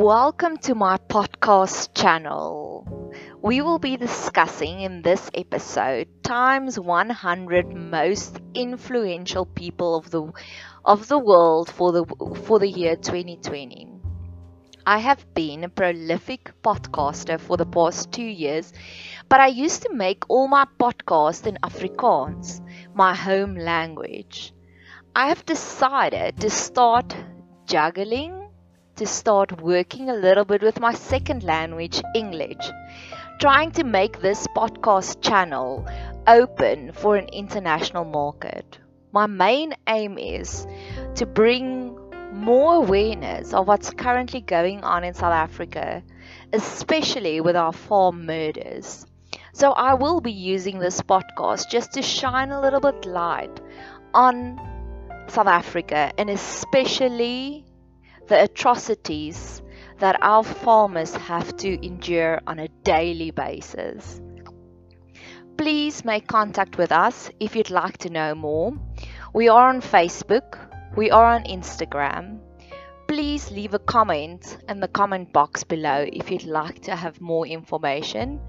Welcome to my podcast channel. We will be discussing in this episode times 100 most influential people of the of the world for the for the year 2020. I have been a prolific podcaster for the past 2 years, but I used to make all my podcasts in Afrikaans, my home language. I have decided to start juggling to start working a little bit with my second language, English, trying to make this podcast channel open for an international market. My main aim is to bring more awareness of what's currently going on in South Africa, especially with our farm murders. So I will be using this podcast just to shine a little bit light on South Africa and especially the atrocities that our farmers have to endure on a daily basis. Please make contact with us if you'd like to know more. We are on Facebook, we are on Instagram. Please leave a comment in the comment box below if you'd like to have more information.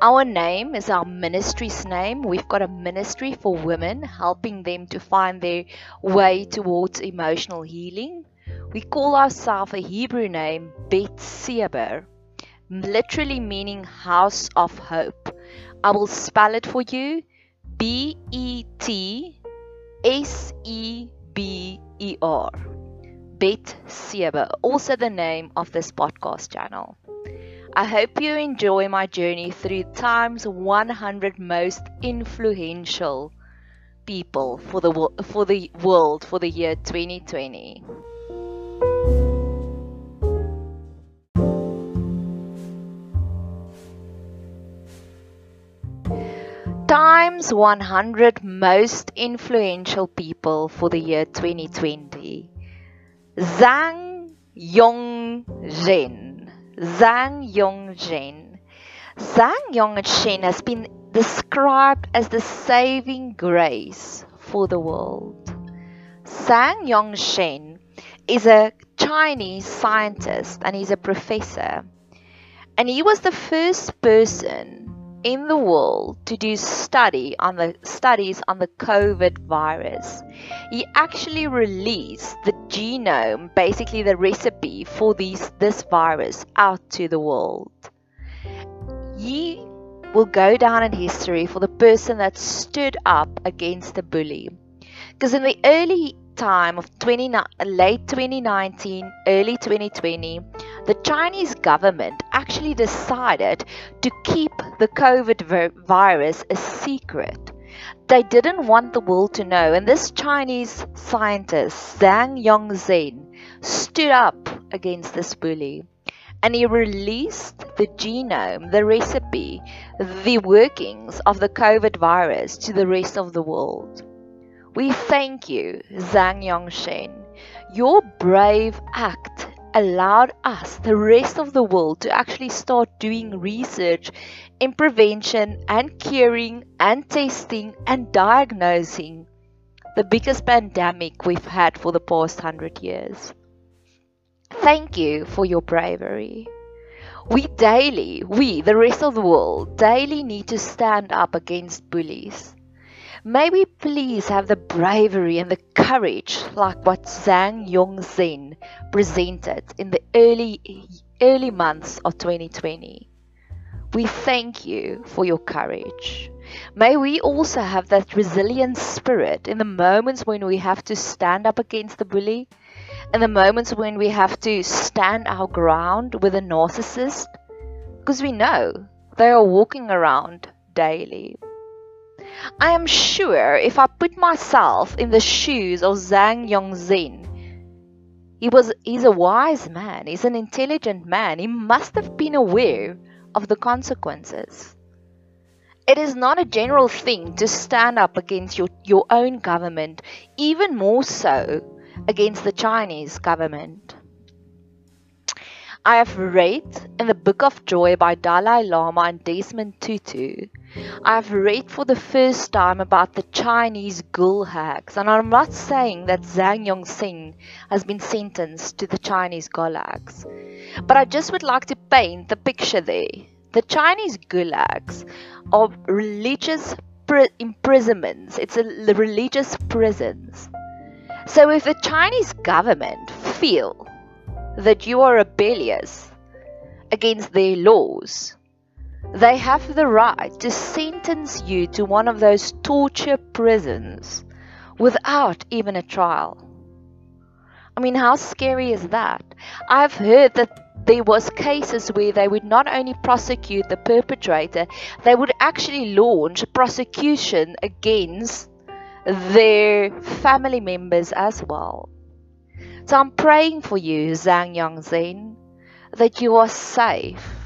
Our name is our ministry's name. We've got a ministry for women, helping them to find their way towards emotional healing. We call ourselves a Hebrew name, Bet Seber, literally meaning house of hope. I will spell it for you B E T S E B E R. Bet Seber, also the name of this podcast channel. I hope you enjoy my journey through time's 100 most influential people for the for the world for the year 2020. Times 100 most influential people for the year 2020. Zhang Yongzhen. Zhang Yongzhen. Zhang Yongzhen has been described as the saving grace for the world. Zhang Yongzhen is a Chinese scientist and he's a professor. And he was the first person in the world to do study on the studies on the COVID virus. He actually released the genome, basically the recipe for these this virus out to the world. He will go down in history for the person that stood up against the bully. Because in the early time of 20, late 2019, early 2020, the Chinese government actually decided to keep the COVID virus a secret. They didn't want the world to know, and this Chinese scientist, Zhang Yongzhen, stood up against this bully and he released the genome, the recipe, the workings of the COVID virus to the rest of the world. We thank you, Zhang Yongzhen. Your brave act allowed us, the rest of the world, to actually start doing research in prevention and curing and testing and diagnosing the biggest pandemic we've had for the past hundred years. Thank you for your bravery. We daily, we, the rest of the world, daily need to stand up against bullies. May we please have the bravery and the courage like what Zhang Yongzhen presented in the early early months of 2020. We thank you for your courage. May we also have that resilient spirit in the moments when we have to stand up against the bully, in the moments when we have to stand our ground with a narcissist, because we know they are walking around daily. I am sure if I put myself in the shoes of Zhang Yongzhen, he was he's a wise man, he's an intelligent man. He must have been aware of the consequences. It is not a general thing to stand up against your, your own government, even more so against the Chinese government. I have read in the Book of Joy by Dalai Lama and Desmond Tutu. I have read for the first time about the Chinese gulags, and I'm not saying that Zhang Yongzhen has been sentenced to the Chinese gulags, but I just would like to paint the picture there. The Chinese gulags are religious imprisonments. It's a religious prisons. So if the Chinese government feel that you are rebellious against their laws, they have the right to sentence you to one of those torture prisons without even a trial. I mean, how scary is that? I've heard that there was cases where they would not only prosecute the perpetrator, they would actually launch a prosecution against their family members as well. So I'm praying for you, Zhang Yongzhen, that you are safe.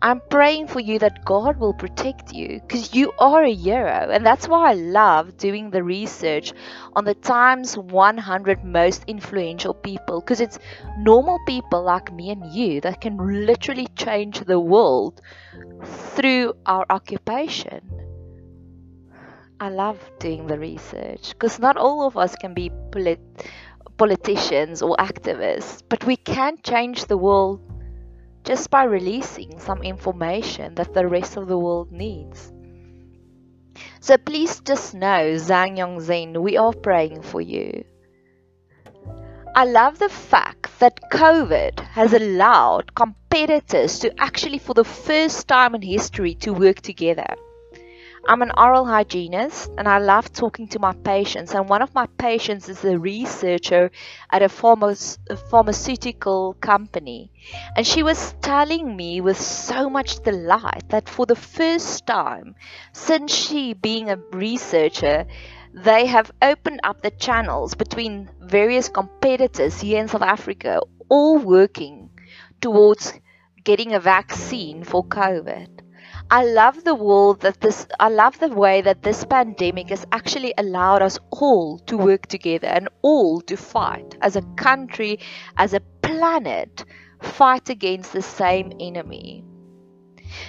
I'm praying for you that God will protect you because you are a hero. And that's why I love doing the research on the Times 100 most influential people because it's normal people like me and you that can literally change the world through our occupation. I love doing the research because not all of us can be polit- politicians or activists, but we can change the world just by releasing some information that the rest of the world needs. So please just know, Zhang Yongzhen, we are praying for you. I love the fact that COVID has allowed competitors to actually, for the first time in history, to work together. I'm an oral hygienist and I love talking to my patients. And one of my patients is a researcher at a, pharma- a pharmaceutical company. And she was telling me with so much delight that for the first time since she being a researcher, they have opened up the channels between various competitors here in South Africa, all working towards getting a vaccine for COVID. I love the world that this I love the way that this pandemic has actually allowed us all to work together and all to fight as a country, as a planet, fight against the same enemy.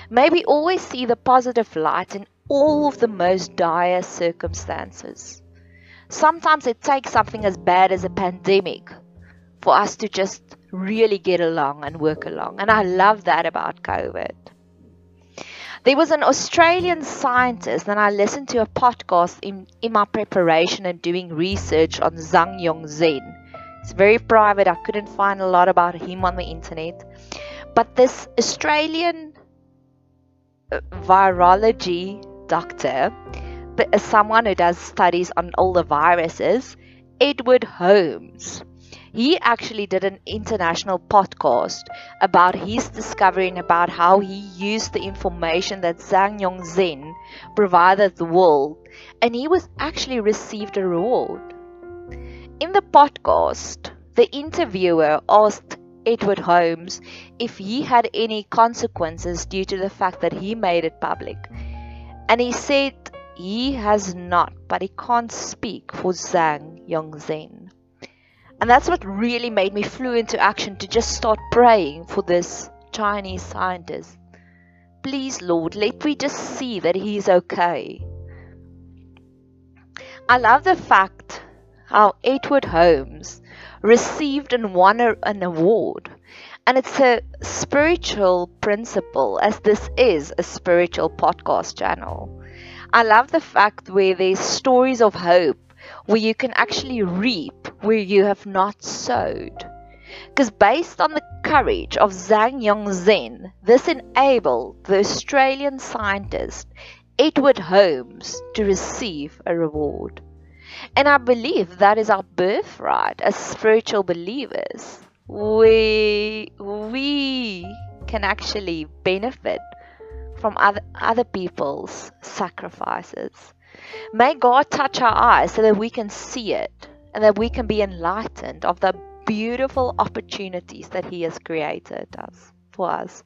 May we always see the positive light in all of the most dire circumstances. Sometimes it takes something as bad as a pandemic for us to just really get along and work along. And I love that about COVID. There was an Australian scientist, and I listened to a podcast in, in my preparation and doing research on Zhang Yongzhen. It's very private, I couldn't find a lot about him on the internet. But this Australian uh, virology doctor, but someone who does studies on all the viruses, Edward Holmes he actually did an international podcast about his discovery and about how he used the information that Zhang Yongzhen provided the world, and he was actually received a reward. In the podcast, the interviewer asked Edward Holmes if he had any consequences due to the fact that he made it public. And he said he has not, but he can't speak for Zhang Yongzhen. And that's what really made me flew into action to just start praying for this Chinese scientist. Please, Lord, let me just see that he's okay. I love the fact how Edward Holmes received and won an award. And it's a spiritual principle, as this is a spiritual podcast channel. I love the fact where there's stories of hope where you can actually reap where you have not sowed. Because based on the courage of Zhang Yongzhen, this enabled the Australian scientist Edward Holmes to receive a reward. And I believe that is our birthright as spiritual believers. We, we can actually benefit from other, other people's sacrifices. May God touch our eyes so that we can see it and that we can be enlightened of the beautiful opportunities that He has created us for us.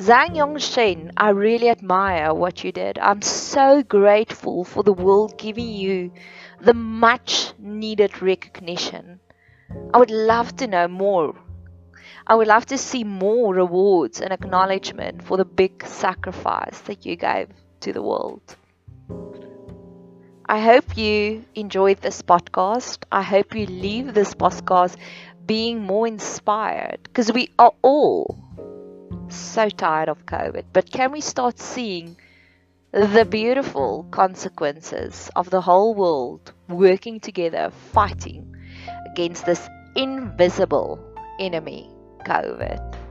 Zhang Yongzhen, I really admire what you did. I'm so grateful for the world giving you the much needed recognition. I would love to know more. I would love to see more rewards and acknowledgement for the big sacrifice that you gave to the world. I hope you enjoyed this podcast. I hope you leave this podcast being more inspired because we are all so tired of COVID. But can we start seeing the beautiful consequences of the whole world working together, fighting against this invisible enemy, COVID.